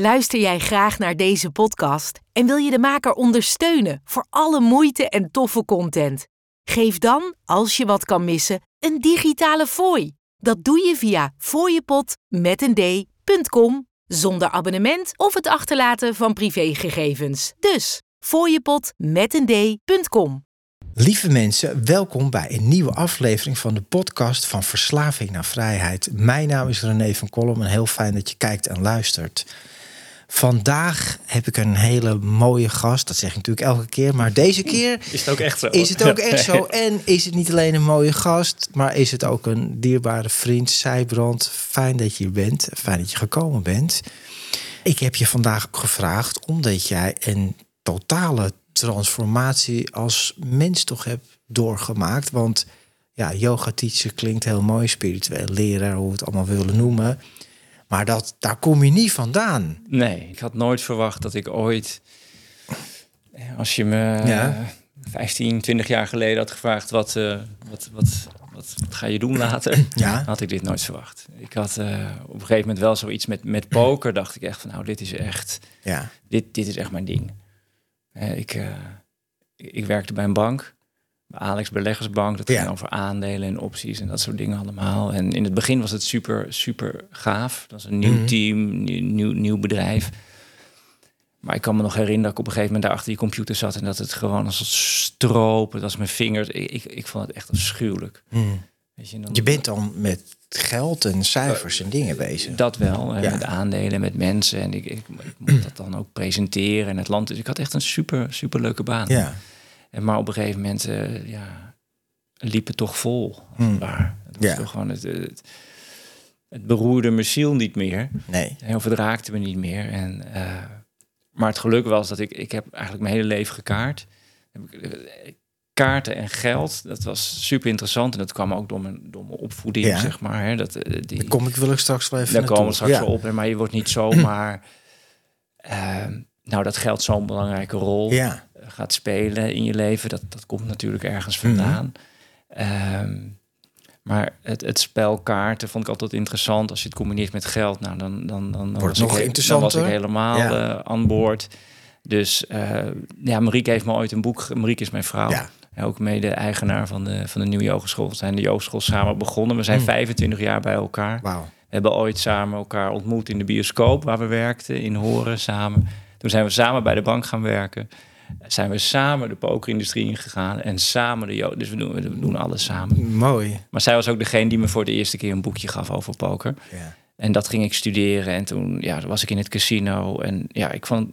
Luister jij graag naar deze podcast en wil je de maker ondersteunen voor alle moeite en toffe content? Geef dan, als je wat kan missen, een digitale fooi. Dat doe je via fooiepot met een d.com zonder abonnement of het achterlaten van privégegevens. Dus fooiepot met een d.com. Lieve mensen, welkom bij een nieuwe aflevering van de podcast van Verslaving naar Vrijheid. Mijn naam is René van Kolm en heel fijn dat je kijkt en luistert. Vandaag heb ik een hele mooie gast. Dat zeg ik natuurlijk elke keer. Maar deze keer is het ook echt zo. Is het ook echt zo. En is het niet alleen een mooie gast, maar is het ook een dierbare vriend. Zijbrand, fijn dat je hier bent. Fijn dat je gekomen bent. Ik heb je vandaag gevraagd omdat jij een totale transformatie als mens toch hebt doorgemaakt. Want ja, yoga teacher klinkt heel mooi, spiritueel leraar, hoe we het allemaal willen noemen. Maar dat, daar kom je niet vandaan. Nee, ik had nooit verwacht dat ik ooit, als je me ja. 15, 20 jaar geleden had gevraagd wat, uh, wat, wat, wat, wat, ga je doen later, ja. had ik dit nooit verwacht. Ik had uh, op een gegeven moment wel zoiets met, met poker, dacht ik echt van nou, dit is echt, ja. dit, dit is echt mijn ding. Uh, ik, ik werkte bij een bank Alex Beleggersbank. Dat ging over aandelen en opties en dat soort dingen allemaal. En in het begin was het super, super gaaf. Dat was een nieuw mhm. team, nieuw, nieuw, nieuw, bedrijf. Maar ik kan me nog herinneren dat ik op een gegeven moment daar achter die computer zat en dat het gewoon als het stroop, het was mijn vingers. Ik, ik, ik vond het echt afschuwelijk. Mm. Weet je, dan, je bent dan met geld en cijfers en dingen bezig. Dat wel, ja. met aandelen, met mensen. En ik, ik, ik moet dat dan ook presenteren en het land. Dus ik had echt een super, super leuke baan. Ja. En maar op een gegeven moment uh, ja, liep het toch vol. Hmm. Waar. Het was ja. toch gewoon het, het, het, beroerde mijn ziel niet meer. Nee. Of het raakte me niet meer. En, uh, maar het geluk was dat ik, ik heb eigenlijk mijn hele leven gekaart. Eh, kaarten en geld, dat was super interessant. En dat kwam ook door mijn, door mijn opvoeding, ja. zeg maar. Hè. Dat, die, daar kom ik ik straks wel even Daar komen we straks ja. op. Maar je wordt niet zomaar... uh, nou, dat geldt zo'n belangrijke rol. Ja gaat spelen in je leven. Dat, dat komt natuurlijk ergens mhm. vandaan. Ehm, maar het, het spel kaarten vond ik altijd interessant. Als je het combineert met geld, nou, dan, dan, dan, Wordt was, nog ik, dan was ik helemaal ja. uh, aan boord. Dus uh, ja, Marieke heeft me ooit een boek... Marieke is mijn vrouw. Ja. Ook mede-eigenaar van de, van de Nieuwe Yogeschool. We zijn de Yogeschool samen begonnen. We zijn 25 mm. jaar bij elkaar. Wow. We hebben ooit samen elkaar ontmoet in de bioscoop... waar we werkten, in Horen samen. Toen zijn we samen bij de bank gaan werken zijn we samen de pokerindustrie ingegaan en samen de jood. Dus we doen, we doen alles samen. Mooi. Maar zij was ook degene die me voor de eerste keer een boekje gaf over poker. Ja. En dat ging ik studeren. En toen ja, was ik in het casino. En ja, ik, vond,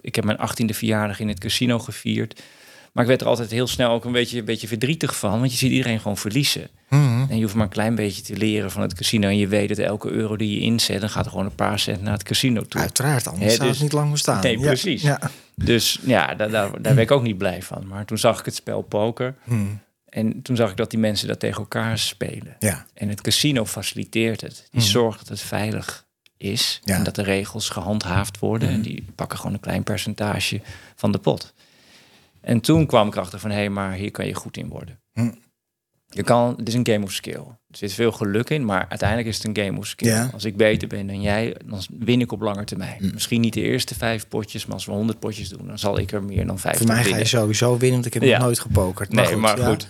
ik heb mijn achttiende verjaardag in het casino gevierd. Maar ik werd er altijd heel snel ook een beetje, een beetje verdrietig van. Want je ziet iedereen gewoon verliezen. Mhm. En je hoeft maar een klein beetje te leren van het casino. En je weet dat elke euro die je inzet, dan gaat er gewoon een paar cent naar het casino toe. Uiteraard, anders He, zou het dus niet lang bestaan. Nee, precies. Ja. Dus ja, daar, daar, daar ben ik ook niet blij van. Maar toen zag ik het spel poker. Mhm. En toen zag ik dat die mensen dat tegen elkaar spelen. Ja. En het casino faciliteert het. Die mhm. zorgt dat het veilig is. En dat de regels gehandhaafd worden. En die pakken gewoon een klein percentage van de pot. En toen kwam ik achter van, hé, hey, maar hier kan je goed in worden. Hm. Je kan, het is een game of skill. Er zit veel geluk in, maar uiteindelijk is het een game of skill. Als ik beter ben dan jij, dan win ik op lange termijn. Hm. Misschien niet de eerste vijf potjes, maar als we honderd potjes doen, dan zal ik er meer dan vijf Voor mij ga je sowieso winnen, want ik heb nog nooit gepokerd. Maar nee, goed, maar goed.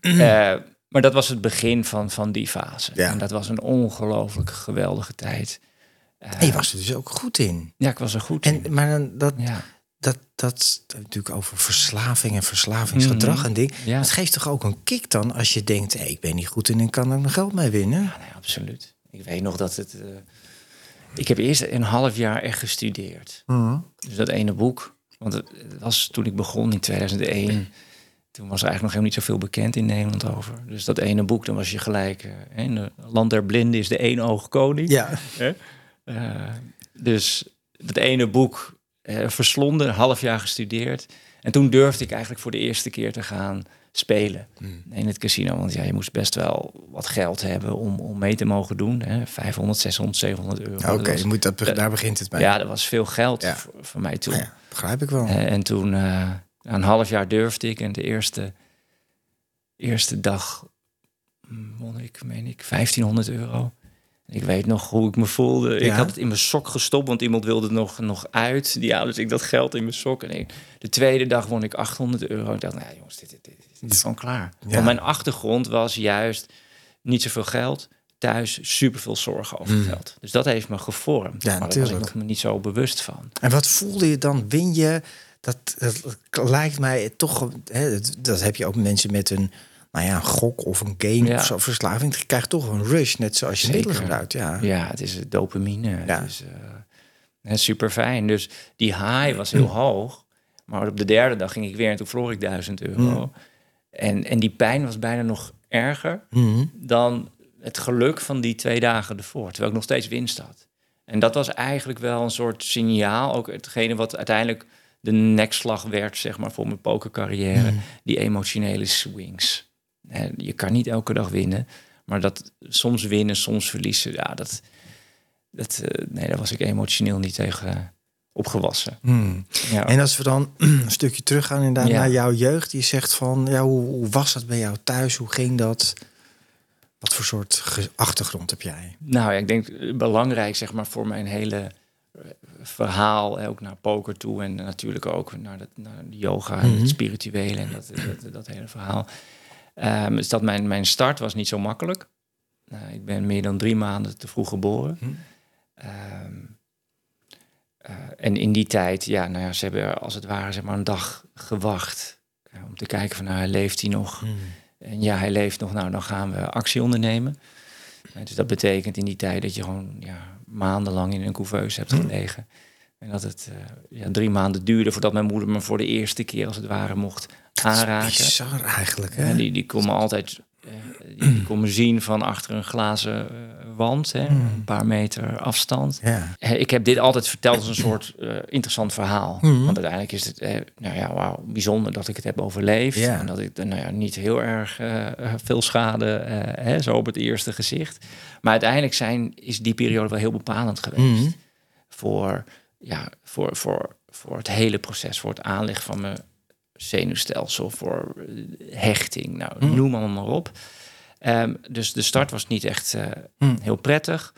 Uh, maar dat was het begin van, van die fase. En dat was een ongelooflijk geweldige tijd. Uh, en je was er dus ook goed in. Ja, ik was er goed en, in. Maar dan, dat, ja dat, dat natuurlijk over verslaving en verslavingsgedrag mhm. en ding. Ja. Het geeft toch ook een kick dan als je denkt, hey, ik ben niet goed en ik kan er nog geld mee winnen. Ja, nee, absoluut. Ik weet nog dat het. Uh, ik heb eerst een half jaar echt gestudeerd. Mhm. Dus dat ene boek. Want het was toen ik begon in 2001. Toen was er eigenlijk nog helemaal niet zoveel bekend in Nederland over. Dus dat ene boek, dan was je gelijk. Uh, in de Land der Blinden is de één oog koning. Ja. Uh, dus dat ene boek uh, verslonden, een half jaar gestudeerd. En toen durfde ik eigenlijk voor de eerste keer te gaan spelen hmm. in het casino. Want ja, je moest best wel wat geld hebben om, om mee te mogen doen. Hè? 500, 600, 700 euro. Oké, okay, dat, daar begint het bij. Ja, dat was veel geld voor, mij toen. Ja, begrijp ik wel. Uh, en toen, uh, een half jaar durfde ik. En de eerste, eerste dag won ik, meen ik, 1500 euro. Ik weet nog hoe ik me voelde. Ik had het in mijn sok gestopt, want iemand wilde het nog, nog uit. Ja, dus ik dat geld in mijn sok. En de tweede dag won ik 800 euro. Ik dacht, nou jongens, dit, dit, dit, is gewoon klaar. Want mijn achtergrond was juist niet zoveel geld. Thuis superveel zorgen over mm. geld. Dus dat heeft me gevormd. Ja, maar daar was ik nog me niet zo bewust van. En wat voelde je dan? Win je? Dat, dat lijkt mij toch... Hè, dat, dat heb je ook mensen met een nou ja, een gok of een game of zo verslaving. Je krijgt toch een rush, net zoals je middelen gebruikt. Ja. ja, het is dopamine. Ja. Het is uh, super fijn. Dus die high was heel hoog. Maar op de derde dag ging ik weer en toen verloor ik 1000 euro. Mm. En, en die pijn was bijna nog erger mm. dan het geluk van die twee dagen ervoor. Terwijl ik nog steeds winst had. En dat was eigenlijk wel een soort signaal. Ook hetgene wat uiteindelijk de nekslag werd, zeg maar, voor mijn pokercarrière. Mm. Die emotionele swings. Je kan niet elke dag winnen, maar dat soms winnen, soms verliezen, ja, dat, dat, uh, nee, daar was ik emotioneel niet tegen opgewassen. Hmm. Ja. En als we dan een stukje teruggaan inderdaad ja. naar jouw jeugd, je zegt van, ja, hoe, hoe, was dat bij jou thuis? Hoe ging dat? Wat voor soort achtergrond heb jij? Nou, ja, ik denk eh, belangrijk, zeg maar, voor mijn hele eh, verhaal, ook naar poker toe en natuurlijk ook naar de, naar de yoga en het mhm. spirituele en dat, dat, dat hele verhaal Um, dus dat mijn, mijn start was niet zo makkelijk. Uh, ik ben meer dan drie maanden te vroeg geboren. Hm. Ehm, uh, en in die tijd, ja, nou ja, ze hebben als het ware zeg maar een dag gewacht uh, om te kijken van, nou, leeft hij nog? Hm. En ja, hij leeft nog, nou, dan gaan we actie ondernemen. dus dat betekent in die tijd dat je gewoon ja, maandenlang in een couveuse hebt hm. En dat het uh, ja, drie maanden duurde voordat mijn moeder me voor de eerste keer als het ware mocht aanraken. Bizar eigenlijk. Hè? die, die komen altijd uh, die, die komen zien van achter een glazen uh, wand, hè, hmm. een paar meter afstand. Ik heb dit altijd verteld als een soort interessant verhaal. Hmm. Want uiteindelijk is het nou ja, wauw, bijzonder dat ik het heb overleefd. En dat ik nou ja, niet heel erg veel schade, hè, zo op het eerste gezicht. Maar uiteindelijk zijn, is die periode wel heel bepalend geweest. Hmm. Voor ja, voor, voor, voor het hele proces, voor het aanleg van mijn zenuwstelsel, voor hechting, nou, mm. noem allemaal maar op. Um, dus de start was niet echt uh, mm. heel prettig.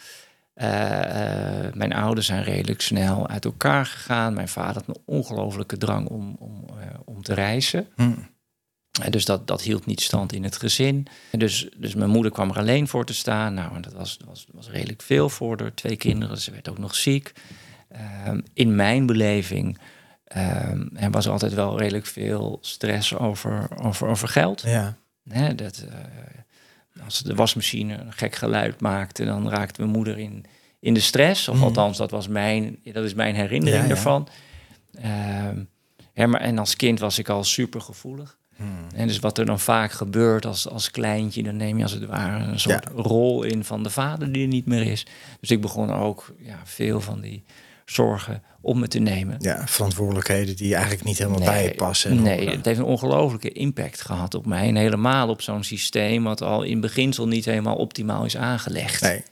Uh, uh, mijn ouders zijn redelijk snel uit elkaar gegaan. Mijn vader had een ongelofelijke drang om, om, om te reizen. Mm. Dus dat, dat hield niet stand in het gezin. Dus, dus mijn moeder kwam er alleen voor te staan. Nou, dat was, was, was redelijk veel voor de twee kinderen. Ze werd ook nog ziek. Ehm, in mijn beleving um, er was altijd wel redelijk veel stress over, over, over geld. Ja. Hè, dat, uh, als de wasmachine een gek geluid maakte, dan raakte mijn moeder in, in de stress. Of mhm. althans, dat, was mijn, dat is mijn herinnering ervan. Um, maar, en als kind was ik al super gevoelig. Hmm. En dus wat er dan vaak gebeurt als, als kleintje, dan neem je als het ware een soort rol in van de vader die er niet meer is. Dus ik begon ook ja, veel van die zorgen om me te nemen. Ja, verantwoordelijkheden die eigenlijk niet helemaal bij je passen. Nee, het heeft een ongelofelijke impact gehad op mij. En helemaal op zo'n systeem wat al in beginsel niet helemaal optimaal is aangelegd. Nee.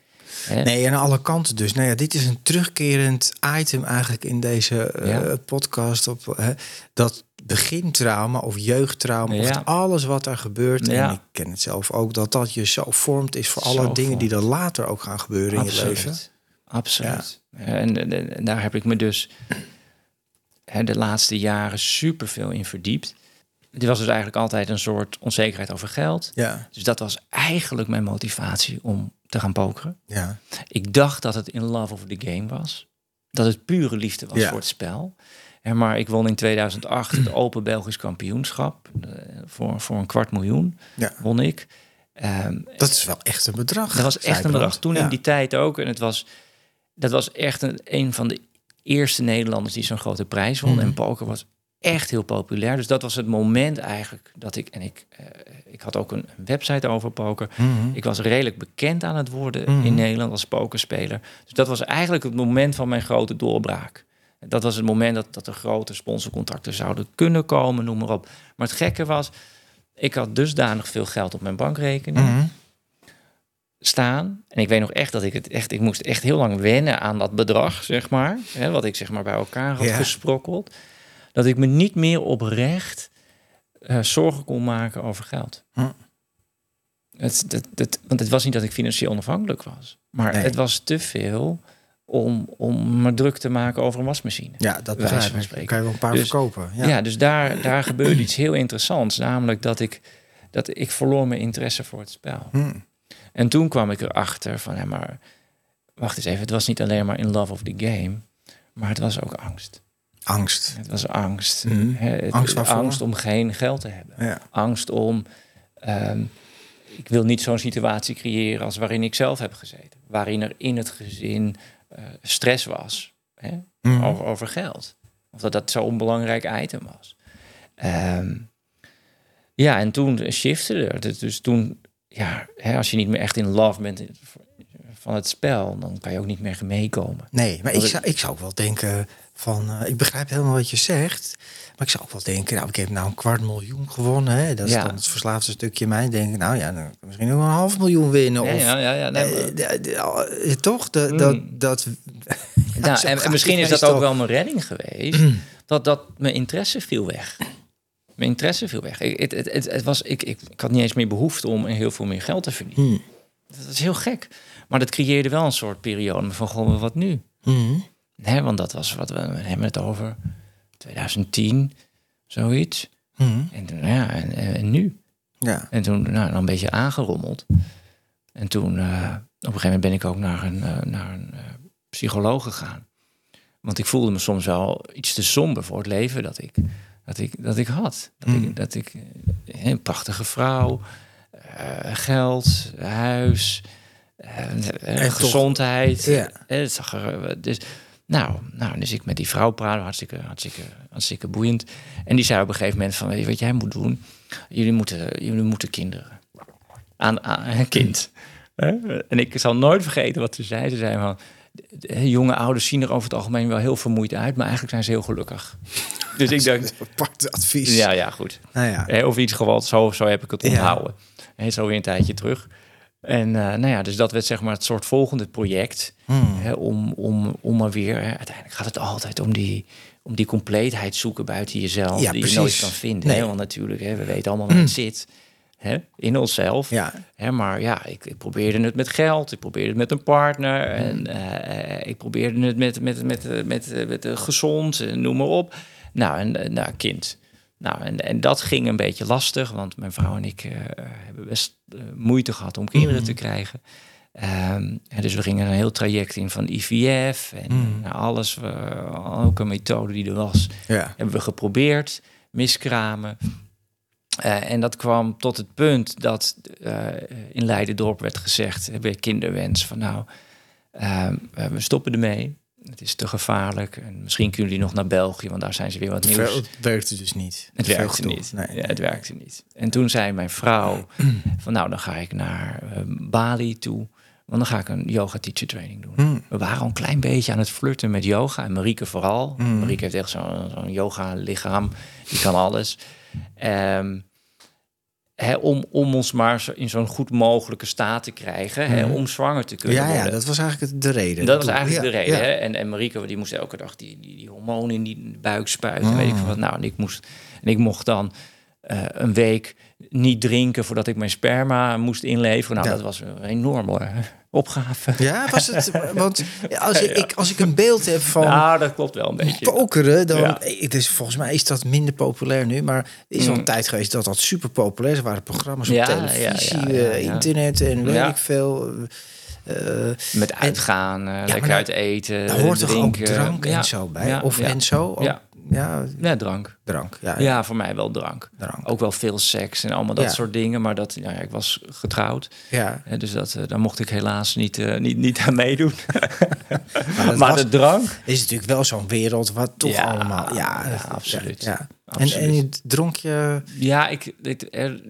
Nee, aan alle kanten dus. Nou ja, dit is een terugkerend item eigenlijk in deze uh, podcast. Op, uh, dat begintrauma of jeugdtrauma, ja. of alles wat er gebeurt. Ja. En ik ken het zelf ook, dat dat je zo vormt is voor alle dingen die er later ook gaan gebeuren in je leven. Absoluut. En, en, daar heb ik me dus hè, de laatste jaren super veel in verdiept. Dit was dus eigenlijk altijd een soort onzekerheid over geld. Ja. Dus dat was eigenlijk mijn motivatie om te gaan pokeren. Ja. Ik dacht dat het in love of the game was. Dat het pure liefde was voor het spel. En maar ik won in 2008 het Open Belgisch Kampioenschap. Eh, voor, voor een kwart miljoen ja. won ik. Um, dat is wel echt een bedrag. Dat was echt een bedrag. Toen in die tijd ook. En het was dat was echt een, een van de eerste Nederlanders die zo'n grote prijs won. En mhm. poker was echt heel populair. Dus dat was het moment eigenlijk dat ik... En ik, uh, ik had ook een website over poker. Mhm. Ik was redelijk bekend aan het worden in mhm. Nederland als pokerspeler. Dus dat was eigenlijk het moment van mijn grote doorbraak. Dat was het moment dat, dat er grote sponsorcontracten zouden kunnen komen, noem maar op. Maar het gekke was, ik had dusdanig veel geld op mijn bankrekening staan. En ik weet nog echt dat ik het echt, ik moest echt heel lang wennen aan dat bedrag, zeg maar. Hè, wat ik zeg maar bij elkaar had gesprokkeld. Dat ik me niet meer oprecht uh, zorgen kon maken over geld. Hm. Het, het, het, want het was niet dat ik financieel onafhankelijk was. Maar het was te veel om, om me druk te maken over een wasmachine. Ja, dat begrijp ik. Kan je wel een paar dus, verkopen. Ja, ja dus daar, daar gebeurde iets heel interessants. Namelijk dat ik, dat ik verloor mijn interesse voor het spel. Hmm. En toen kwam ik erachter van, ja, maar wacht eens even. Het was niet alleen maar in love of the game, maar het was ook angst. Angst. Het was angst. Mm. angst, angst om geen geld te hebben. Ja. Angst om. Um, ik wil niet zo'n situatie creëren als waarin ik zelf heb gezeten. Waarin er in het gezin uh, stress was hè, mm. over, over, geld. Of dat dat zo'n belangrijk item was. Um, ja, en toen shifte er. Dus, dus toen, ja, hè, als je niet meer echt in love bent van het spel, dan kan je ook niet meer meekomen. Nee, maar ik zou, ik zou ook wel denken van, uh, ik begrijp helemaal wat je zegt, maar ik zou ook wel denken, nou, ik heb nou een kwart miljoen gewonnen, hè? dat is dan het verslaafde stukje mij. Denken, nou ja, dan misschien ook een half miljoen winnen. Of, ja, ja, ja nee, uh, toch? De, mm. Dat, dat, ja, en, en misschien is dat ook wel mijn redding geweest, dat, dat mijn interesse viel weg. Mijn interesse viel weg. Ik, het, het, het, was, ik, ik, ik had niet eens meer behoefte om heel veel meer geld te verdienen. Hmm. Dat is heel gek. Maar dat creëerde wel een soort periode van, goh, wat nu? Mm. want dat was wat we, hebben het over 2010, zoiets. Mm. En, ja, en, en, nu? Ja. En toen nou, dan een beetje aangerommeld. En toen, uh, op een gegeven moment ben ik ook naar een, uh, naar een uh, psycholoog gegaan. Want ik voelde me soms wel iets te somber voor het leven dat ik, dat ik, dat ik had. Dat ik, hmm. dat ik een prachtige vrouw, geld, huis, uh, gezondheid. ja. Het zag er, dus, nou, nou, dus ik met die vrouw praten, hartstikke, hartstikke, hartstikke boeiend. En die zei op een gegeven moment van, weet je wat jij moet doen? Jullie moeten, jullie moeten kinderen. Aan, aan een kind. En ik zal nooit vergeten wat ze zei. Ze zei van, jonge ouders zien er over het algemeen wel heel vermoeid uit, maar eigenlijk zijn ze heel gelukkig. Dus ik dacht... Apart advies. Ja, ja, goed. Nou ja. Of iets gewoon, zo, zo heb ik het onthouden. Ja. Zo weer een tijdje terug. En uh, nou ja, dus dat werd zeg maar het soort volgende project. Hmm. Hè, om, om, om maar weer, hè, uiteindelijk gaat het altijd om die, om die compleetheid zoeken buiten jezelf. Ja, die precies. je nooit kan vinden. Nee. Want natuurlijk, hè, we weten allemaal waar het hmm. zit. Hè, in onszelf. Ja. Hè, maar ja, ik, ik, probeerde het met geld. Ik probeerde het met een partner. Hmm. En uh, ik probeerde het met, met, met, met, met, met, gezond, noem maar op. Nou, en nou, kind. Nou, en, en dat ging een beetje lastig, want mijn vrouw en ik uh, hebben best moeite gehad om kinderen mm. te krijgen. Um, dus we gingen een heel traject in van IVF en mm. nou, alles, ook een methode die er was, ja. hebben we geprobeerd, miskramen. En dat kwam tot het punt dat in Leidendorp werd gezegd, hebben we kinderwens, van nou, ehm, we stoppen ermee. Het is te gevaarlijk. En misschien kunnen jullie nog naar België, want daar zijn ze weer wat nieuws. Het werkte dus niet. Het, werkte niet. Nee, ja, het werkte niet. En toen zei mijn vrouw van nou, dan ga ik naar Bali toe. Want dan ga ik een yoga teacher training doen. Mm. We waren al een klein beetje aan het flirten met yoga. En Marieke vooral. Mm. Marieke heeft echt zo'n yoga lichaam. Die kan alles. Um, om, om ons maar in zo'n goed mogelijke staat te krijgen, mhm. om zwanger te kunnen ja, worden. Ja, dat was eigenlijk de reden. Dat was eigenlijk de reden. En, en Marieke, die moest elke dag die, die, die hormonen in die buik spuiten. Weet ik wat. Nou, en ik, moest, en ik mocht dan uh, een week niet drinken voordat ik mijn sperma moest inleveren. Nou, dat was een enorme opgave. Ja, was het? Want als ik, als ik een beeld heb van. Nou, dat klopt wel een beetje. Pokeren, dan. Ja. Dus volgens mij is dat minder populair nu. Maar is al een mm. tijd geweest dat dat super populair is. Er waren programma's op televisie, uh, internet en weet ik veel. Uh, Met uitgaan, lekker uit eten. Daar hoort toch ook drank en zo bij? of en zo? Ja. Ja, ja drank. Drank, ja, ja. voor mij wel drank. drank. Ook wel veel seks en allemaal dat soort dingen. Maar dat, ja, ik was getrouwd. Ja. dus dat, uh, daar mocht ik helaas niet, uh, niet, niet aan meedoen. maar, maar de drank... Is natuurlijk wel zo'n wereld wat toch allemaal... Ja, absoluut. Ja, En, en dronk je... Ja, ik, ik, er,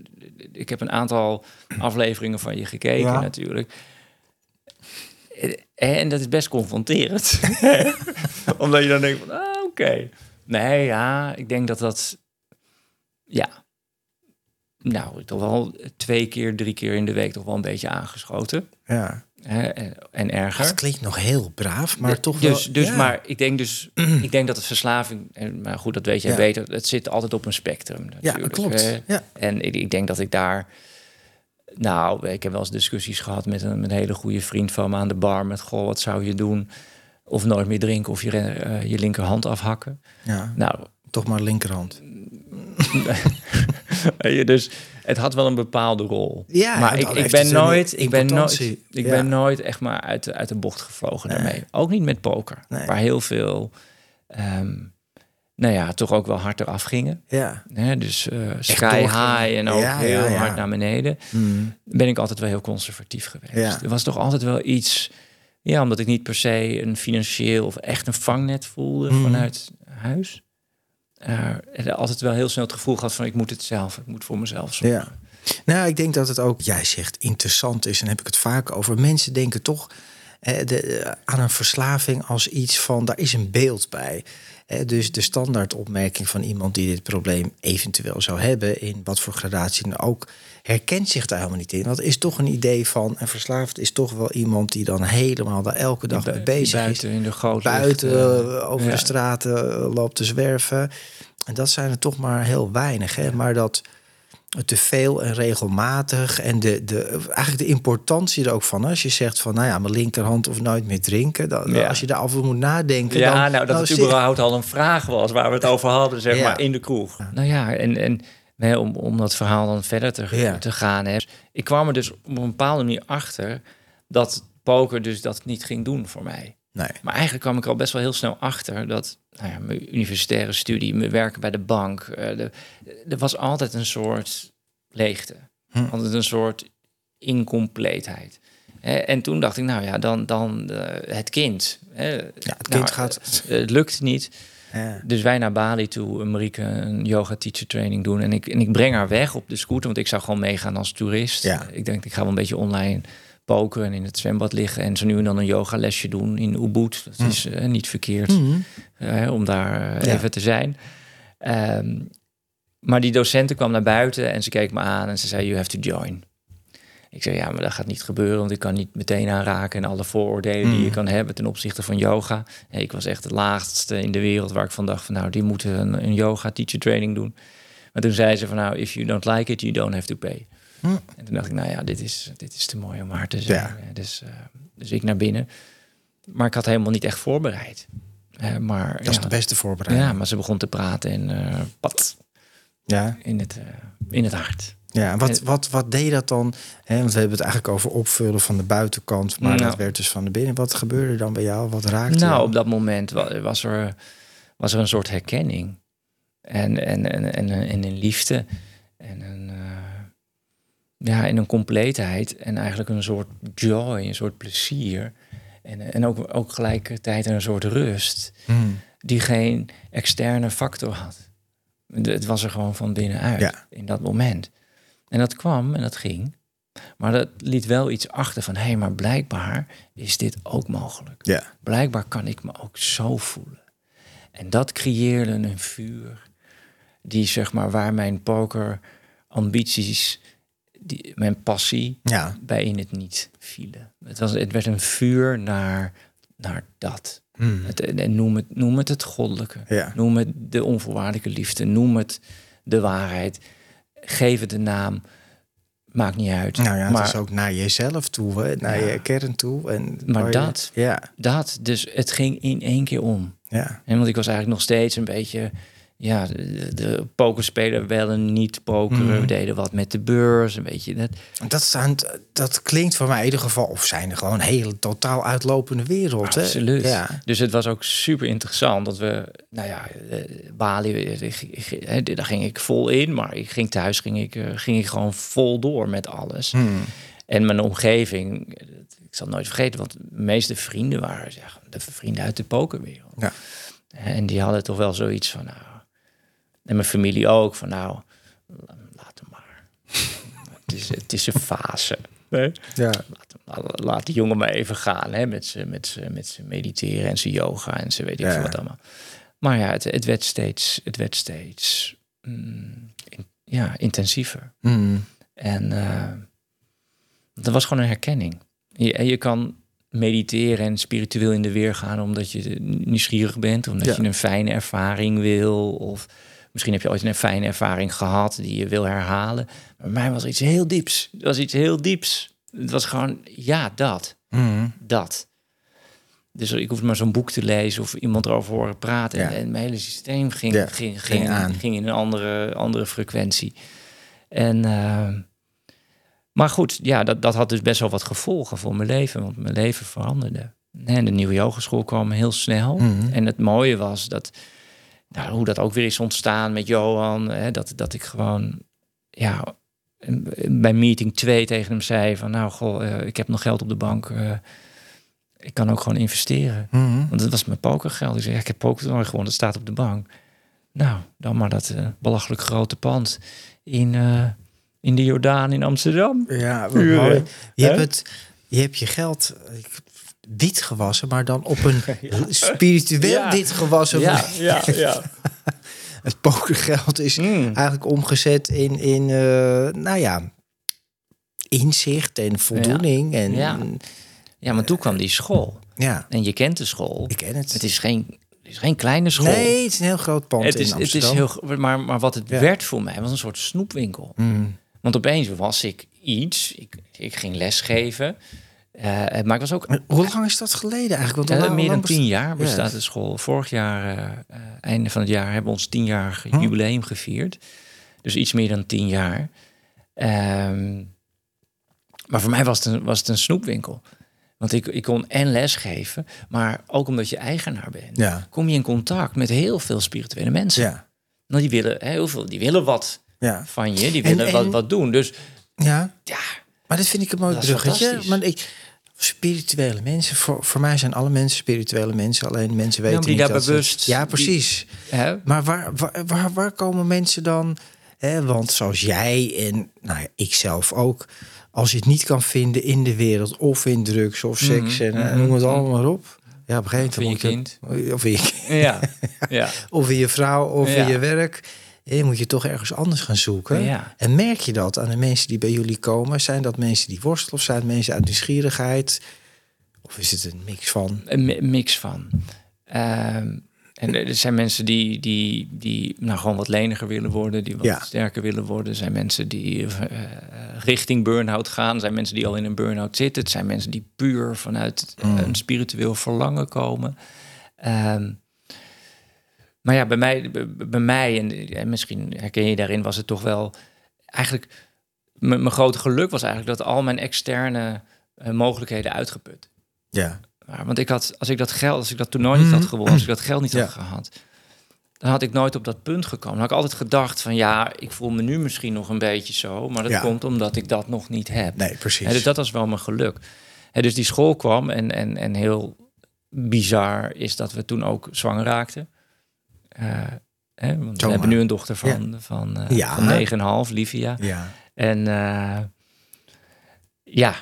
ik heb een aantal afleveringen van je gekeken natuurlijk. En dat is best confronterend. Omdat je dan denkt van, ah, oké. Nee, ja, ik denk dat dat. Ja. Nou, toch wel twee keer, drie keer in de week toch wel een beetje aangeschoten. Ja. en, en erger. Dat klinkt nog heel braaf, maar toch dus, wel... Dus, maar ik denk dus... ik denk dat de verslaving... Maar goed, dat weet jij beter. Het zit altijd op een spectrum natuurlijk. Ja, klopt. Ja. En ik, ik denk dat ik daar Nou, ik heb wel eens discussies gehad met een, met een hele goede vriend van me aan de bar. Met, goh, wat zou je doen? Of nooit meer drinken of je, uh, je linkerhand afhakken. Ja, nou, toch maar linkerhand. dus het had wel een bepaalde rol. Ja, maar ik, ik ben nooit, ik ben nooit, ik ben nooit echt maar uit de, uit de bocht gevlogen daarmee. Ook niet met poker, waar heel veel, ehm, nou ja, toch ook wel hard eraf gingen. Ja. dus uh, sky high en ook heel hard naar beneden. Mm. Ben ik altijd wel heel conservatief geweest. Er was toch altijd wel iets, ja, omdat ik niet per se een financieel of echt een vangnet voelde mm. vanuit huis uh, altijd wel heel snel het gevoel gehad van ik moet het zelf, ik moet voor mezelf zorgen. Ja. Nou, ik denk dat het ook, jij zegt interessant is, en heb ik het vaak over. Mensen denken toch eh, de, aan een verslaving als iets van, daar is een beeld bij. Dus de standaardopmerking van iemand die dit probleem eventueel zou hebben, in wat voor gradatie dan ook, herkent zich daar helemaal niet in. Want is toch een idee van, en verslaafd is toch wel iemand die dan helemaal daar elke dag mee bezig buiten is. in de grote buiten uh, over de straten eh, loopt te zwerven. En dat zijn er toch maar heel weinig. Hè? Maar dat te veel en regelmatig. En de, de, eigenlijk de importantie er ook van. Als je zegt van, nou ja, mijn linkerhand of nooit meer drinken. Dan, Als je daarover moet nadenken. Ja, dan, nou dat het überhaupt al een vraag was waar we het over hadden, zeg maar, in de kroeg. Nou ja, en, en nee, om, om dat verhaal dan verder te, te gaan. Hè. Ik kwam er dus op een bepaalde manier achter dat poker dus dat niet ging doen voor mij. Nee. Maar eigenlijk kwam ik al best wel heel snel achter dat nou ja, mijn universitaire studie, mijn werken bij de bank, uh, de, er was altijd een soort leegte. Hm. Altijd een soort incompleetheid. en toen dacht ik, nou ja, dan, dan uh, het kind. ja, het kind nou, gaat. het lukt niet. Dus wij naar Bali toe, Marieke, een yoga teacher training doen. En ik, en ik breng haar weg op de scooter, want ik zou gewoon meegaan als toerist. Ja. Ik denk, ik ga wel een beetje online en in het zwembad liggen. En zo nu en dan een yogalesje doen in Ubud. Dat hm. is uh, niet verkeerd mm om daar uh, even te zijn. Um, maar die docenten kwam naar buiten en ze keek me aan en ze zei: You have to join. Ik zei, ja, maar dat gaat niet gebeuren, want ik kan niet meteen aanraken en alle vooroordelen die je mm. kan hebben ten opzichte van yoga. ik was echt het laagste in de wereld waar ik van dacht van, nou, die moeten een, een yoga teacher training doen. Maar toen zei ze van, nou, if you don't like it, you don't have to pay. Mm. En toen dacht ik, nou ja, dit is, dit is te mooi om waar te zijn. Dus, uh, dus ik naar binnen. Maar ik had helemaal niet echt voorbereid. Uh, maar, dat is de beste voorbereiding. Ja, maar ze begon te praten en uh, pat, ja. in, het, in het hart. Ja, wat, wat, wat deed dat dan? Want we hebben het eigenlijk over opvullen van de buitenkant, maar nou. dat werd dus van de binnen. Wat gebeurde dan bij jou? Wat raakte Nou, op dat moment was er, was er een soort herkenning. En, en, en, en, en een liefde. En een, ja, en een compleetheid. En eigenlijk een soort joy, een soort plezier. En, en ook, ook gelijkertijd een soort rust. Hmm. Die geen externe factor had. Het was er gewoon van binnenuit ja. in dat moment. En dat kwam en dat ging. Maar dat liet wel iets achter van, hé, hey, maar blijkbaar is dit ook mogelijk. Ja. Blijkbaar kan ik me ook zo voelen. En dat creëerde een vuur die, zeg maar, waar mijn poker ambities, die, mijn passie ja. bij in het niet vielen. Het, was, het werd een vuur naar, naar dat. Hmm. Het, en noem het, noem het het goddelijke. Ja. Noem het de onvoorwaardelijke liefde. Noem het de waarheid geef het een naam. Maakt niet uit. Nou ja, maar, het is ook naar jezelf toe, naar je kern toe. En maar dat, ja. dat, dus het ging in één keer om. Ja. En want ik was eigenlijk nog steeds een beetje ja, de, de pokerspeler wel niet pokeren. Mm. We deden wat met de beurs, een beetje. Dat, dat, staan, dat klinkt voor mij in ieder geval, of zijn er gewoon hele totaal uitlopende wereld. Absoluut. Hè? Ja. Dus het was ook super interessant dat we, nou ja, eh, Bali, daar ging ik vol in, maar ik ging thuis, ging ik, eh, ging ik gewoon vol door met alles. Mm. En mijn omgeving, ik zal nooit vergeten, want de meeste vrienden waren ja, de vrienden uit de pokerwereld. Ja. En die hadden toch wel zoiets van, nou, en mijn familie ook, van nou, laat hem maar. het, is, het is een fase. Nee? Ja. Laat, laat die jongen maar even gaan hè, met zijn met met mediteren en zijn yoga en ze weet ik ja. wat allemaal. Maar ja, het, het werd steeds, het werd steeds mm, ja, intensiever. Mm. En uh, dat was gewoon een herkenning. Je, je kan mediteren en spiritueel in de weer gaan omdat je nieuwsgierig bent, omdat je een fijne ervaring wil. Of Misschien heb je ooit een fijne ervaring gehad die je wil herhalen. Maar mij was iets heel dieps. Het was iets heel dieps. Het was gewoon, ja, dat. Mhm. Dat. Dus ik hoefde maar zo'n boek te lezen of iemand erover horen praten. Ja. En mijn hele systeem ging, Ja, ging, ging ging, aan. ging in een andere, andere frequentie. En, eh, maar goed, ja, dat, dat had dus best wel wat gevolgen voor mijn leven. Want mijn leven veranderde. En de nieuwe yogeschool kwam heel snel. Mhm. En het mooie was dat, nou, hoe dat ook weer is ontstaan met Johan. Hè, dat, dat ik gewoon, ja, bij meeting 2 tegen hem zei van, nou, goh, eh, ik heb nog geld op de bank. eh, ik kan ook gewoon investeren. Mhm. Want dat was mijn pokergeld. Ik zei, ja, ik heb poker gewonnen, dat staat op de bank. Nou, dan maar dat eh, belachelijk grote pand in, in de Jordaan in Amsterdam. Ja, wat Uren. mooi. Je hebt, het, je hebt je geld wit gewassen, maar dan op een spiritueel Ja. wit gewassen. Ja, ja, ja. Het pokergeld is Mm. eigenlijk omgezet in, in eh, nou ja, inzicht en voldoening. En, Ja. Ja, maar toen kwam die school. ja, En je kent de school. ik ken het. Het is geen, het is geen kleine school. nee, het is een heel groot pand het in is, het Amsterdam. is heel, maar, maar wat het Ja. werd voor mij was een soort snoepwinkel. Mm. Want opeens was ik iets. Ik, ik ging lesgeven. Eh, maar ik was ook Maar hoe lang is dat geleden eigenlijk? Want Eh, lang- meer dan tien jaar bestaat Ja. de school. Vorig jaar, eh, eh, einde van het jaar, hebben we ons tienjarig Hm. jubileum gevierd. Dus iets meer dan tien jaar. Ehm, maar voor mij was het een, was het een snoepwinkel. Want ik, ik kon en lesgeven, maar ook omdat je eigenaar bent, Ja, kom je in contact met heel veel spirituele mensen. ja, Nou, die willen heel veel, die willen wat ja. van je, die En- willen en- wat, wat doen. Dus ja. ja, Maar dat vind ik een mooi bruggetje. Maar ik, spirituele mensen, voor, voor mij zijn alle mensen spirituele mensen. Alleen mensen weten maar die niet daar dat bewust- ja, die- precies. hè? Maar waar, waar, waar, waar komen mensen dan... Hè, want zoals jij en nou ja, ik zelf ook... als je het niet kan vinden in de wereld... of in drugs of seks Mhm, en eh, mhm, noem het mhm. allemaal maar op. Ja, op een gegeven Of in je moment je- Of in je, Ja, ja. of in je vrouw of in Ja. je werk. Hè, moet je toch ergens anders gaan zoeken. Ja. En merk je dat aan de mensen die bij jullie komen? Zijn dat mensen die worstelen of zijn het mensen uit nieuwsgierigheid? Of is het een mix van? Een mi- mix van. Ehm, en er zijn mensen die, die, die nou, gewoon wat leniger willen worden, die wat Ja. sterker willen worden. Er zijn mensen die eh, richting burn-out gaan. Er zijn mensen die al in een burn-out zitten. Het zijn mensen die puur vanuit Mm. een spiritueel verlangen komen. Ehm, maar ja, bij mij, bij, mij en, en misschien herken je daarin, was het toch wel eigenlijk. Mijn grote geluk was eigenlijk dat al mijn externe eh, mogelijkheden uitgeput. Ja. Want ik had, als ik dat geld, als ik dat toernooi niet had gewonnen, als ik dat geld niet Ja. had gehad, dan had ik nooit op dat punt gekomen. Dan had ik altijd gedacht van ja, ik voel me nu misschien nog een beetje zo, maar dat Ja. komt omdat ik dat nog niet heb. Nee, precies. Dus dat was wel mijn geluk. Dus die school kwam en, en, en heel bizar is dat we toen ook zwanger raakten. Eh, hè, want we hebben nu een dochter van, van, eh Ja. van 9,5, Livia. Ja. En eh, ja,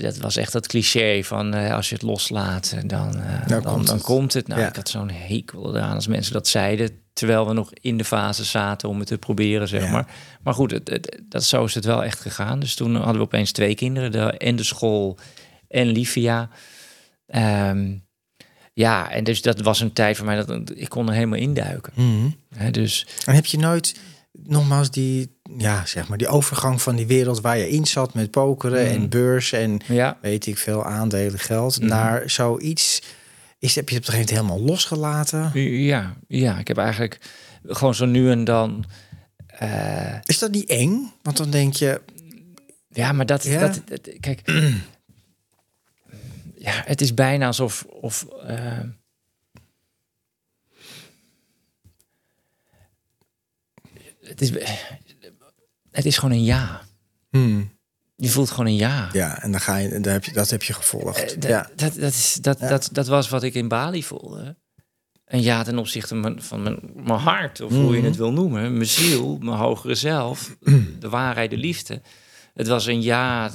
dat was echt dat cliché van als je het loslaat, dan, dan, komt dan, het. komt het. Nou, Ja. ik had zo'n hekel eraan als mensen dat zeiden, terwijl we nog in de fase zaten om het te proberen, zeg Ja. maar. Maar goed, het, het- dat, zo is het wel echt gegaan. Dus toen hadden we opeens twee kinderen, de, en de school en Livia. Ehm, ja, en dus dat was een tijd voor mij dat ik kon er helemaal induiken. Mhm. Hè, dus En heb je nooit nogmaals die, ja, zeg maar, die overgang van die wereld waar je in zat met pokeren Mhm. en beurs en ja, weet ik veel aandelen, geld, Mhm. naar zoiets? Is, heb je het op een gegeven moment helemaal losgelaten? ja, ja, ik heb eigenlijk gewoon zo nu en dan. eh, Is dat niet eng? Want dan denk je, Ja, maar dat, Ja? dat, dat- kijk, ja, het is bijna alsof, of, eh, het is, het is gewoon een ja. hmm, Je voelt gewoon een ja. ja, en dan ga je, dan heb je, dat heb je gevolgd. Eh, dat, ja. dat, dat, is, dat, Ja. dat, dat was wat ik in Bali voelde. Een ja ten opzichte van mijn, van mijn, mijn hart, of hoe je Mhm. het wil noemen. Mijn ziel, mijn hogere zelf, de waarheid, de liefde. Het was een ja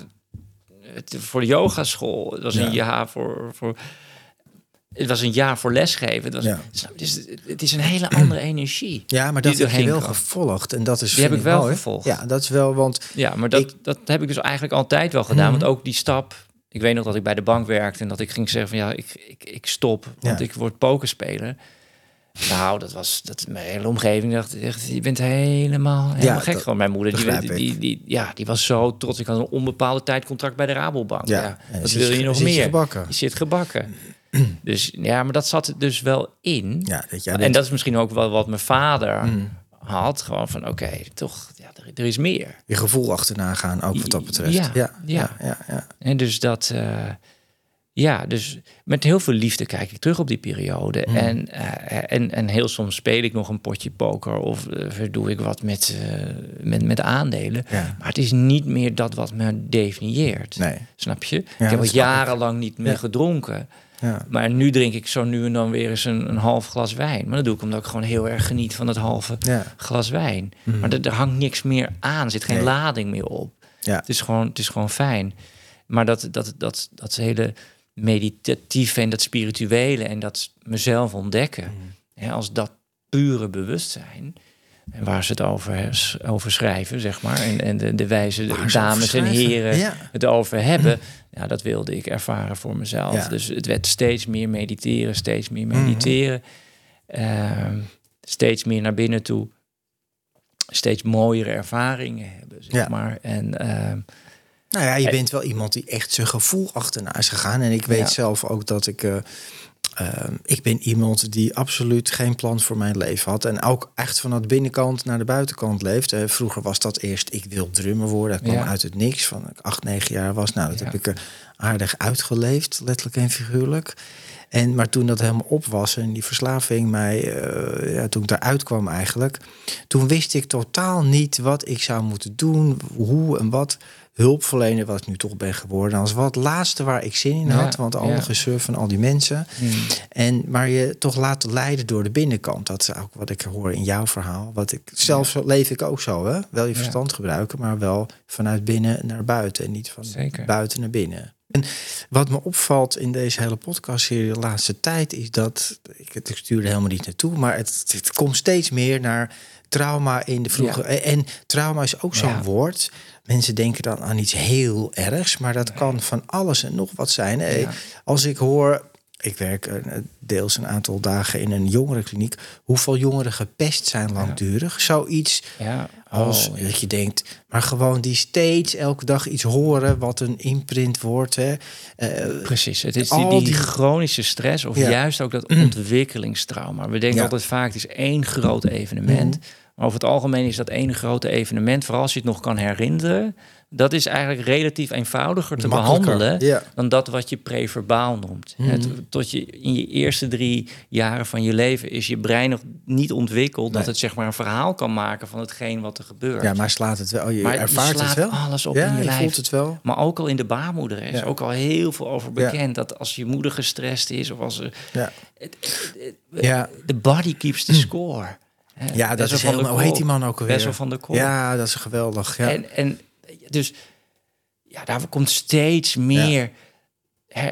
het, voor de yogaschool. Het was Ja. een ja voor, voor... Het was een ja voor lesgeven. Het, was, Ja. Dus het is een hele andere energie. Ja, maar dat heb je erheen wel kwam. gevolgd. En dat is Die heb ik wel mooi. gevolgd. Ja, dat is wel, want Ja, maar dat, Ik- dat heb ik dus eigenlijk altijd wel gedaan. Mhm. Want ook die stap... Ik weet nog dat ik bij de bank werkte en dat ik ging zeggen van ja, ik, ik, ik stop, want Ja. ik word pokerspeler. Nou, dat was dat mijn hele omgeving dacht echt, je bent helemaal, helemaal gek. Gewoon mijn moeder, die, die, die, ja, die was zo trots. Ik had een onbepaalde tijd contract bij de Rabobank. Ja, ja dat wil je nog meer. Gebakken. Je zit gebakken. dus ja, maar dat zat dus wel in. Ja, dat en dat is misschien ook wel wat mijn vader mm. had. Gewoon van oké, toch, ja, er, er, is meer. Je gevoel achterna gaan, ook wat dat betreft. Ja, ja, ja. ja, ja En dus dat. Uh, ja, dus met heel veel liefde kijk ik terug op die periode. Hmm. En, uh, en, en heel soms speel ik nog een potje poker of uh, doe ik wat met, uh, met, met aandelen. Maar het is niet meer dat wat me definieert. Nee. Snap je? ik heb al jarenlang niet meer gedronken. Ja. Maar nu drink ik zo nu en dan weer eens een, een half glas wijn. Maar dat doe ik omdat ik gewoon heel erg geniet van het halve glas wijn. Hmm. Maar er, er, hangt niks meer aan, er zit geen lading meer op. Ja. Het, is gewoon, het is gewoon fijn. Maar dat, dat, dat, dat hele meditatieve en dat spirituele en dat mezelf ontdekken. Mm. als dat pure bewustzijn. En waar ze het over, over schrijven, zeg maar. En, en de, de wijze de dames en heren het over hebben. Ja, dat wilde ik ervaren voor mezelf. Dus het werd steeds meer mediteren, steeds meer mm. mediteren. Ehm, steeds meer naar binnen toe. Steeds mooiere ervaringen hebben, zeg maar. En ehm, nou ja, je bent wel iemand die echt zijn gevoel achterna is gegaan. En ik weet zelf ook dat ik. Uh, ik ben iemand die absoluut geen plan voor mijn leven had. En ook echt van de binnenkant naar de buitenkant leeft. Uh, vroeger was dat eerst, ik wil drummer worden. Dat kwam uit het niks, van ik acht, negen jaar was. Nou, dat heb ik er aardig uitgeleefd, letterlijk en figuurlijk. En, maar toen dat helemaal op was en die verslaving mij, uh, ja, toen ik daaruit kwam eigenlijk, toen wist ik totaal niet wat ik zou moeten doen, hoe en wat hulpverlener, wat ik nu toch ben geworden, als wat laatste waar ik zin in had. want al ja. van al die mensen. Hmm. En maar je toch laten leiden door de binnenkant. Dat is ook wat ik hoor in jouw verhaal. Wat ik zelf leef ik ook zo, hè? Wel je verstand gebruiken, maar wel vanuit binnen naar buiten en niet van buiten naar binnen. En wat me opvalt in deze hele podcastserie de laatste tijd is dat ik het stuurde helemaal niet naartoe, maar het, het komt steeds meer naar trauma in de vroege. En trauma is ook zo'n woord Mensen denken dan aan iets heel ergs, maar dat kan van alles en nog wat zijn. Als ik hoor, ik werk eh, deels een aantal dagen in een jongerenkliniek, hoeveel jongeren gepest zijn langdurig. Zoiets ja. als oh, dat je denkt, maar gewoon die steeds elke dag iets horen wat een imprint wordt. Hè. Uh, Precies, het is die, die, chronische stress of juist ook dat ontwikkelingstrauma. We denken altijd vaak, het is één groot evenement. Mm over het algemeen is dat ene grote evenement, vooral als je het nog kan herinneren, dat is eigenlijk relatief eenvoudiger te behandelen dan dat wat je preverbaal noemt. Het, tot je in je eerste drie jaren van je leven is je brein nog niet ontwikkeld dat het zeg maar een verhaal kan maken van hetgeen wat er gebeurt. Ja, maar slaat het wel. Je maar ervaart het wel. Alles op in je, je lijf. Voelt het wel. Maar ook al in de baarmoeder is ook al heel veel over bekend dat als je moeder gestrest is of als er, ja. de body keeps the score. Ja, dat is helemaal... Hoe heet die man ook alweer? Bessel van de Kool. Ja, dat is geweldig. Ja. En, en dus ja, daar komt steeds meer...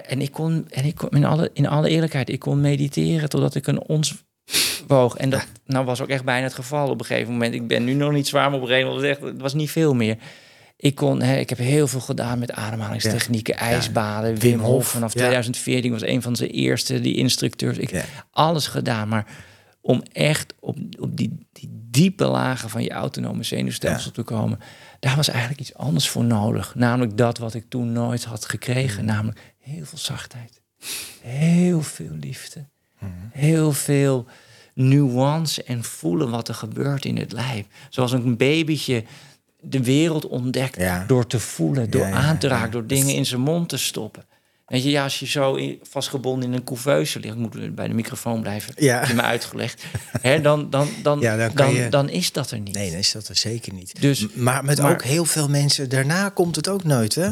en ik kon, en ik kon in, alle, in alle eerlijkheid, ik kon mediteren totdat ik een ons woog. En dat nou was ook echt bijna het geval op een gegeven moment. Ik ben nu nog niet zwaar, maar op een gegeven moment het was niet veel meer. Ik, kon, hè, ik heb heel veel gedaan met ademhalingstechnieken, ijsbaden. Wim Hof vanaf 2014 was een van zijn eerste, die instructeurs. Ik alles gedaan, maar om echt op, op die, die diepe lagen van je autonome zenuwstelsel te komen, daar was eigenlijk iets anders voor nodig. Namelijk dat wat ik toen nooit had gekregen. Mm. Namelijk heel veel zachtheid. Heel veel liefde. Mm. Heel veel nuance en voelen wat er gebeurt in het lijf. Zoals een babytje de wereld ontdekt door te voelen, door aan te raken, door dingen in zijn mond te stoppen. Weet je, ja, als je zo vastgebonden in een couveuse ligt, moet bij de microfoon blijven, ja. je me uitgelegd, hè, dan, dan, dan, dan, dan, je... dan, is dat er niet. Nee, dan is dat er zeker niet. Dus, maar met ook heel veel mensen, daarna komt het ook nooit, hè?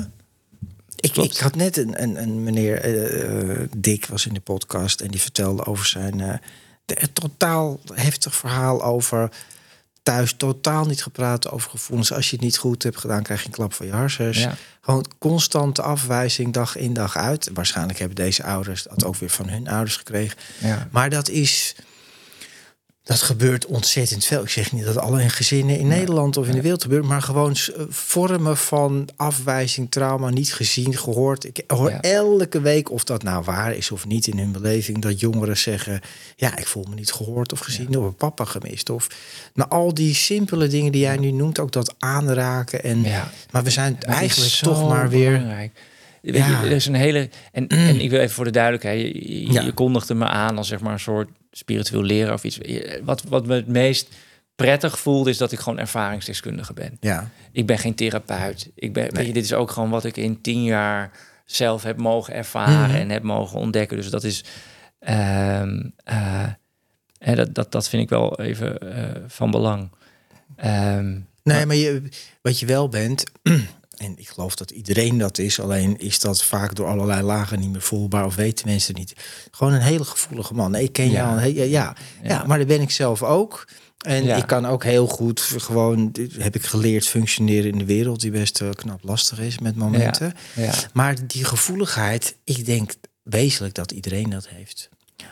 Ik, ik had net een, een, een meneer, uh, Dick was in de podcast en die vertelde over zijn uh, totaal heftig verhaal over thuis totaal niet gepraat over gevoelens. Als je het niet goed hebt gedaan, krijg je een klap van je hersens. Gewoon constante afwijzing, dag in dag uit. Waarschijnlijk hebben deze ouders dat ook weer van hun ouders gekregen. Ja. Maar dat is. Dat gebeurt ontzettend veel. Ik zeg niet dat alle gezinnen in Nederland of in de wereld gebeurt, maar gewoon eh, vormen van afwijzing, trauma, niet gezien, gehoord. Ik hoor elke week, of dat nou waar is of niet in hun beleving, dat jongeren zeggen: Ja, ik voel me niet gehoord of gezien ja. door papa gemist. Of maar al die simpele dingen die jij nu noemt, ook dat aanraken. En, Maar we zijn eigenlijk toch maar weer. Belangrijk. Ja. er is een hele. En, en ik wil even voor de duidelijkheid, je, je, je kondigde me aan als zeg maar een soort spiritueel leren of iets. Wat, wat me het meest prettig voelde, is dat ik gewoon ervaringsdeskundige ben. Ja. Ik ben geen therapeut. Ik ben, weet je, dit is ook gewoon wat ik in tien jaar zelf heb mogen ervaren mhm. en heb mogen ontdekken. Dus dat is. Um, uh, dat, dat, dat vind ik wel even uh, van belang. Um, nee, maar je, wat je wel bent, en ik geloof dat iedereen dat is, alleen is dat vaak door allerlei lagen niet meer voelbaar of weten mensen niet. Gewoon een hele gevoelige man. ik ken jou. Ja. ja, ja, maar dat ben ik zelf ook. En ik kan ook heel goed gewoon, heb ik geleerd functioneren in de wereld, die best uh, knap lastig is met momenten. Ja. Maar die gevoeligheid, ik denk wezenlijk dat iedereen dat heeft.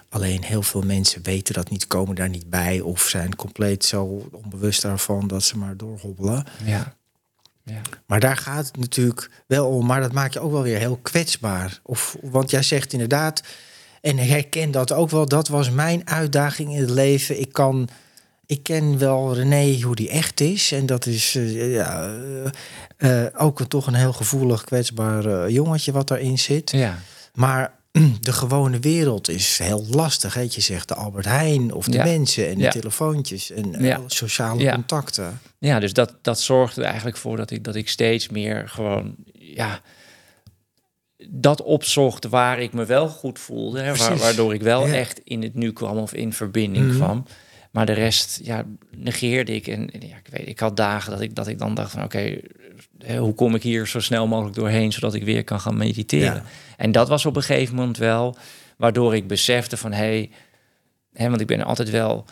Alleen heel veel mensen weten dat niet, komen daar niet bij of zijn compleet zo onbewust daarvan dat ze maar doorhobbelen. Ja. Ja. Maar daar gaat het natuurlijk wel om. Maar dat maakt je ook wel weer heel kwetsbaar. Of, want jij zegt inderdaad, en herken dat ook wel, dat was mijn uitdaging in het leven. Ik kan, ik ken wel René hoe die echt is. En dat is uh, ja, uh, ook een, toch een heel gevoelig, kwetsbaar jongetje wat daarin zit. Ja. Maar de gewone wereld is heel lastig. Hè? Je zegt de Albert Heijn of de mensen en de telefoontjes en ja. sociale contacten. Ja, dus dat, dat zorgde er eigenlijk voor dat ik, dat ik steeds meer gewoon, ja, dat opzocht waar ik me wel goed voelde. Hè, waardoor ik wel echt in het nu kwam of in verbinding mhm. kwam. Maar de rest ja, negeerde ik. En, ja, ik, weet, ik had dagen dat ik, dat ik dan dacht van oké, hoe kom ik hier zo snel mogelijk doorheen, zodat ik weer kan gaan mediteren. En dat was op een gegeven moment wel, waardoor ik besefte van hé, hey, want ik ben altijd wel,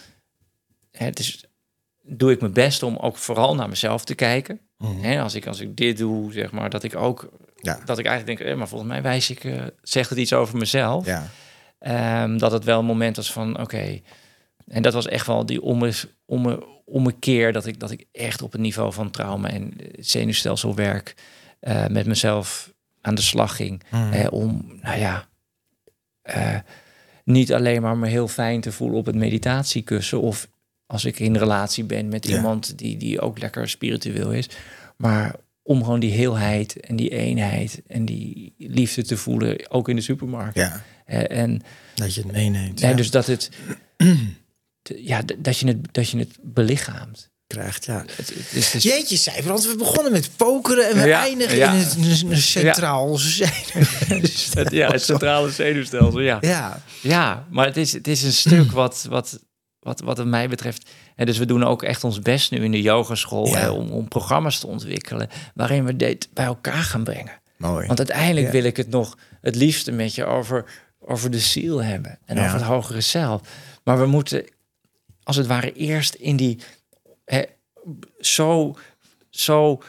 het is, doe ik mijn best om ook vooral naar mezelf te kijken. Mm als, ik, als ik dit doe, zeg maar, dat ik ook, ja. dat ik eigenlijk denk, eh, maar volgens mij wijs ik, uh, zegt het iets over mezelf. Ja. Um, dat het wel een moment was van, oké, en dat was echt wel die om, om, om een keer dat ik, dat ik echt op het niveau van trauma en zenuwstelselwerk uh, met mezelf aan de slag ging. Mm. om, nou ja, uh, niet alleen maar me heel fijn te voelen op het meditatiekussen. Of als ik in relatie ben met iemand die, die ook lekker spiritueel is. Maar om gewoon die heelheid en die eenheid en die liefde te voelen, ook in de supermarkt. Ja. Uh, en dat je het meeneemt. Ja, dus dat het ja, dat je het, dat je het belichaamt. Krijgt, ja. Het, het, het, Jeetje, Cijferland, we begonnen met pokeren en we eindigen in het centraal zenuwstelsel. ja, het centrale zenuwstelsel, ja. Ja, ja maar het is, het is een stuk wat, wat, wat, wat mij betreft... En dus we doen ook echt ons best nu in de yogaschool... Ja. om, om programma's te ontwikkelen waarin we dit bij elkaar gaan brengen. Mooi. Want uiteindelijk wil ik het nog het liefste met je over, over de ziel hebben. En over het hogere zelf. Maar we moeten als het ware eerst in die hè, zo, zo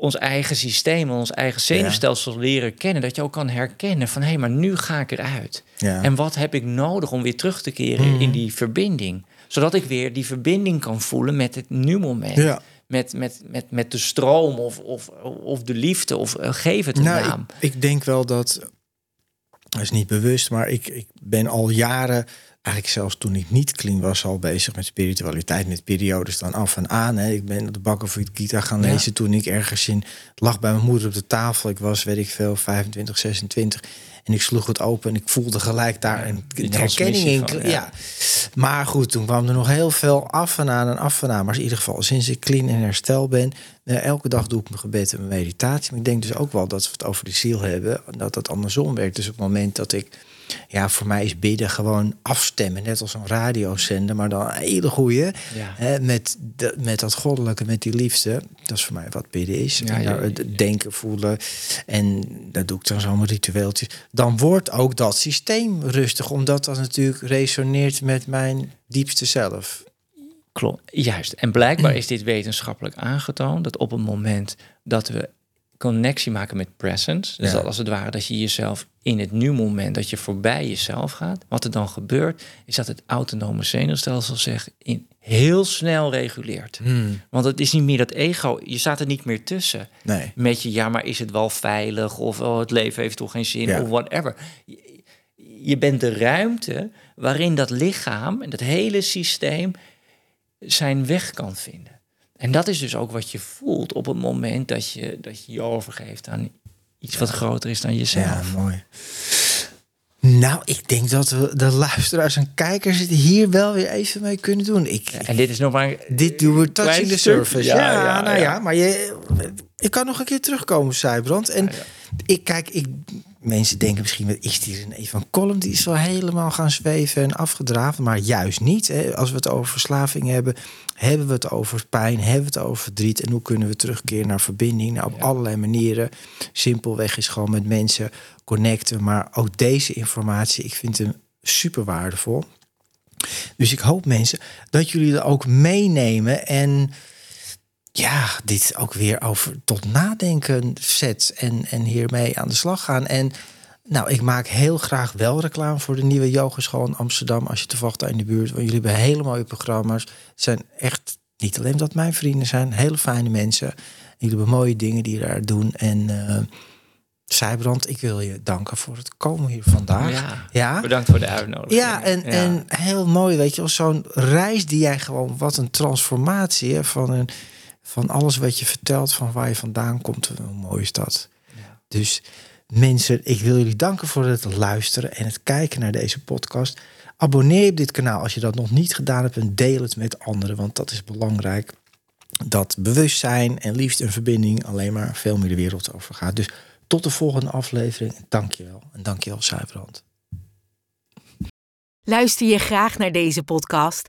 ons eigen systeem, ons eigen zenuwstelsel leren kennen. Dat je ook kan herkennen van hé, hey, maar nu ga ik eruit. Ja. En wat heb ik nodig om weer terug te keren in mhm. die verbinding? Zodat ik weer die verbinding kan voelen met het nu-moment. Ja. Met, met, met, met de stroom of, of, of de liefde, of uh, geef het een nou, naam. Ik, ik denk wel dat, dat is niet bewust, maar ik, ik ben al jaren eigenlijk zelfs toen ik niet clean was, al bezig met spiritualiteit, met periodes dan af en aan. Hè. Ik ben op de bakken voor Gita gaan lezen toen ik ergens in lag bij mijn moeder op de tafel. Ik was, weet ik veel, 25, 26. En ik sloeg het open en ik voelde gelijk daar een herkenning in. ja. Maar goed, toen kwam er nog heel veel af en aan en af en aan. Maar in ieder geval, sinds ik clean en herstel ben, eh, elke dag doe ik mijn gebed en mijn meditatie. Maar ik denk dus ook wel dat we het over de ziel hebben, dat dat andersom werkt. Dus op het moment dat ik ja, voor mij is bidden gewoon afstemmen. Net als een radiozender, maar dan een hele goede. Hè, met, de, met dat goddelijke, met die liefde. Dat is voor mij wat bidden is. Ja, denken, voelen. En dat doe ik dan zo'n ritueeltje. Dan wordt ook dat systeem rustig. Omdat dat natuurlijk resoneert met mijn diepste zelf. Klopt, juist. En blijkbaar is dit wetenschappelijk aangetoond. Dat op het moment dat we connectie maken met presence. Dus dat als het ware dat je jezelf in het nu moment, dat je voorbij jezelf gaat. Wat er dan gebeurt, is dat het autonome zenuwstelsel zich in heel snel reguleert. Hmm. Want het is niet meer dat ego, je staat er niet meer tussen. Nee. Met je, ja, maar is het wel veilig? Of oh, het leven heeft toch geen zin? Of whatever. Je, je bent de ruimte waarin dat lichaam en dat hele systeem zijn weg kan vinden. En dat is dus ook wat je voelt op het moment dat je dat je, je overgeeft aan iets wat groter is dan jezelf. Ja, mooi. Nou, ik denk dat we de luisteraars en kijkers het hier wel weer even mee kunnen doen. Ik, en dit is nog maar... Dit doen we touching the surface. Ja, ja, nou ja, maar je, ik kan nog een keer terugkomen, Zijbrand. En ik kijk, ik, mensen denken misschien, wat is die een van Column? Die is wel helemaal gaan zweven en afgedraven. Maar juist niet. Hè. Als we het over verslaving hebben, hebben we het over pijn, hebben we het over verdriet. En hoe kunnen we terugkeren naar verbinding? Nou, op allerlei manieren. Simpelweg is gewoon met mensen connecten. Maar ook deze informatie, ik vind hem super waardevol. Dus ik hoop mensen dat jullie er ook meenemen en ja, dit ook weer over tot nadenken zet en, en hiermee aan de slag gaan. En nou, ik maak heel graag wel reclame voor de nieuwe yogeschool in Amsterdam. Als je toevallig daar in de buurt, want jullie hebben hele mooie programma's. Het zijn echt niet alleen dat mijn vrienden zijn, hele fijne mensen. Jullie hebben mooie dingen die je daar doen. En uh, Zijbrand, ik wil je danken voor het komen hier vandaag. Ja, ja. bedankt voor de uitnodiging. Ja, en, en heel mooi, weet je, zo'n reis die jij gewoon, wat een transformatie hè, van een van alles wat je vertelt, van waar je vandaan komt. Hoe mooi is dat? Dus mensen, ik wil jullie danken voor het luisteren en het kijken naar deze podcast. Abonneer je op dit kanaal als je dat nog niet gedaan hebt en deel het met anderen, want dat is belangrijk. Dat bewustzijn en liefde en verbinding alleen maar veel meer de wereld over gaat. Dus tot de volgende aflevering. Dankjewel. En dankjewel, Zuiverhand. Luister je graag naar deze podcast?